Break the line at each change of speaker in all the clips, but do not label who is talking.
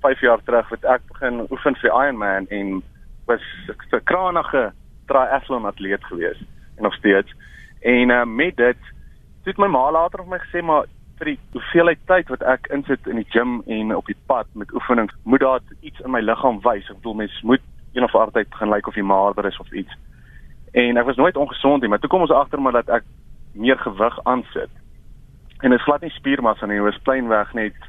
5 jaar terug het ek begin oefen vir Ironman en was 'n kranige triathlon atleet gewees en nog steeds. En uh, met dit het my ma later vir my gesê maar vir die hoeveelheid tyd wat ek insit in die gym en op die pad met oefenings, moet daar iets in my liggaam wys. Ek bedoel mens moet een of ander tyd gaan lyk like of jy maarder is of iets. En ek was nooit ongesond nie, maar toe kom ons agter maar dat ek meer gewig aansit. En dit is glad nie spiermassa nie, dit is plainweg net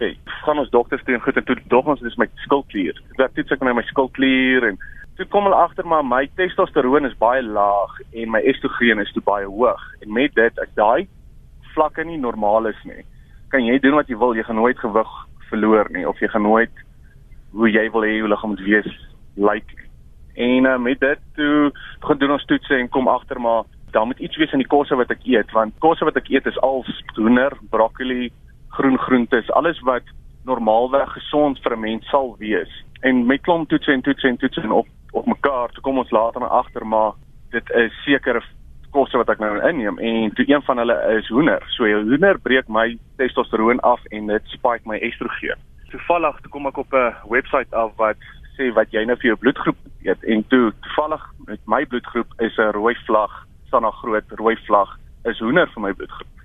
vet. Gaan ons dokters toe en goed en toe dog ons dis my skildklier. Ek het dit my skildklier en toe kom hulle agter maar my testosteron is baie laag en my estrogen is toe baie hoog. En met dit as daai vlakke nie normaal is nie, kan jy doen wat jy wil, jy gaan nooit gewig verloor nie of jy gaan nooit hoe jy wil hê jou liggaam moet wees lyk. Like. En uh, met dit toe gaan doen ons toetse en kom agter maar daar moet iets wees in die kosse wat ek eet want kosse wat ek eet is al hoender, broccoli, groen groentes, alles wat normaalweg gesond vir 'n mens sal wees. En met klomp toetse en toetse en toetse en op op mekaar, toe kom ons later na agter maar dit is sekere kosse wat ek nou inneem en toe een van hulle is hoender. So hoender breek my testosteron af en dit spike my estrogen. Toevallig toe kom ek op 'n webwerf af wat sê wat jy nou vir jou bloedgroep eet en toe toevallig met my bloedgroep is 'n rooi vlag staan daar groot rooi vlag is hoender vir my bloedgroep.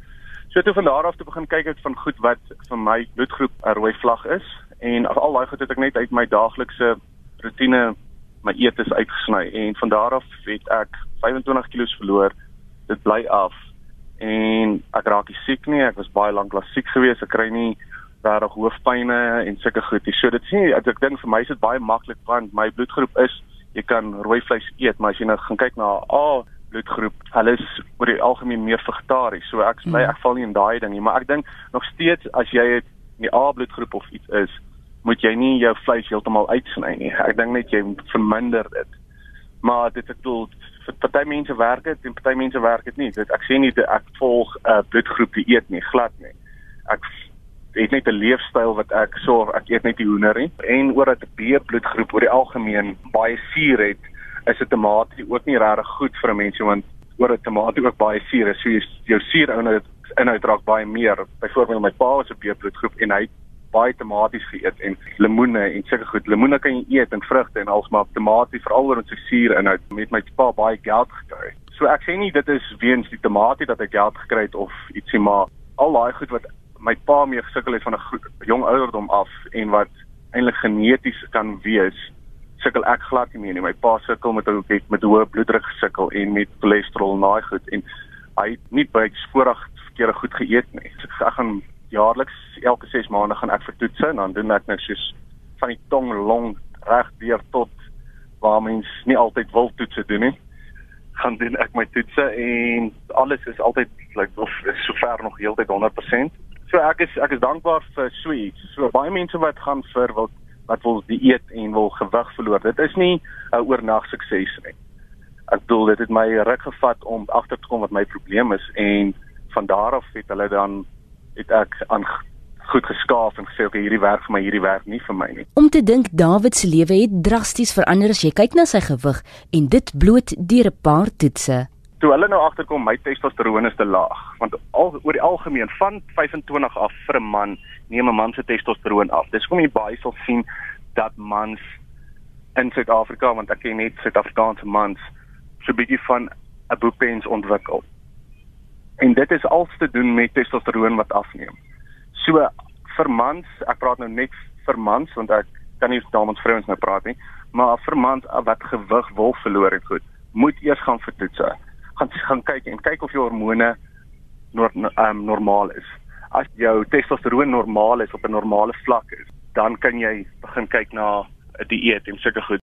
So toe van daar af te begin kyk ek van goed wat vir my bloedgroep 'n rooi vlag is en al daai goed het ek net uit my daaglikse rotine my eetes uitgesny en van daar af het ek 25 kg verloor. Dit bly af en ek raak nie siek nie. Ek was baie lank lank siek geweest. Ek kry nie regtig hoofpynne en sulke goed nie. So dit sien ek, ek dink vir my is dit baie maklik want my bloedgroep is jy kan rooi vleis eet, maar as jy nou gaan kyk na A bloedgroep, hulle is oor die algemeen meer vegetaries. So ek bly mm. ek val nie in daai ding nie, maar ek dink nog steeds as jy het die A bloedgroep of iets is, moet jy nie jou vleis heeltemal uitsny nie. Ek dink net jy verminder dit. Maar dit ek bedoel vir party mense werk dit en party mense werk dit nie. Dit ek sê nie ek volg 'n uh, bloedgroep dieet nie, glad nie. Ek het net 'n leefstyl wat ek sorg ek eet net die hoender nie en oor dat 'n B bloedgroep oor die algemeen baie suur het is 'n tamatie ook nie regtig goed vir 'n mens want oor 'n tamatie ook baie suur is. So jy, jou suur inhoud inhoud raak baie meer. Byvoorbeeld my pa was 'n B-bloedgroep en hy baie tamaties geëet en lemoene en sulke goed. Lemoene kan jy eet en vrugte en alsmaar tamatie veral oor sy suur inhoud met my pa baie geld gekry. So ek sê nie dit is weens die tamatie dat ek geld gekry het of ietsie maar al daai goed wat my pa mee gesukkel het van 'n jong ouderdom af en wat eintlik geneties kan wees sukkel ek glad nie meer nie. My pa sukkel met ook met hoë bloeddruk gesukkel en met cholesterol en daai goed en hy het nie baie voorag verkeerde goed geëet nie. So ek gaan jaarliks elke 6 maande gaan ek vir toetse en dan doen ek net soos van die tong long reg deur tot waar mens nie altyd wil toetse doen nie. Gaan doen ek my toetse en alles is altyd like of sover nog heeltyd 100%. So ek is ek is dankbaar vir so iets. So baie mense wat gaan vir wil wat wil dieet en wil gewig verloor. Dit is nie 'n oornag sukses nie. Ek bedoel dit het my ruk gevat om agter te kom wat my probleem is en van daar af het hulle dan het ek aan goed geskaaf en gesê okay hierdie werk vir my hierdie werk nie vir my nie.
Om te dink Dawid se lewe het drasties verander as jy kyk na sy gewig en dit bloot deur 'n paar toetse
toe hulle nou agterkom my testosteron is te laag want al oor die algemeen van 25 af vir 'n man neem 'n man se testosteron af. Dis hoekom jy baie sal sien dat mans in Suid-Afrika want ek ken net Suid-Afrikaanse mans so 'n bietjie van 'n boepens ontwikkel. En dit is alles te doen met testosteron wat afneem. So vir mans, ek praat nou net vir mans want ek kan nie dames vrouens nou praat nie, maar vir mans wat gewig wil verloor het goed, moet eers gaan vir toetse gaan gaan kyk en kyk of jou hormone nor, um, normaal is. As jou testosteron normaal is op 'n normale vlak is, dan kan jy begin kyk na 'n dieet en sulke goed.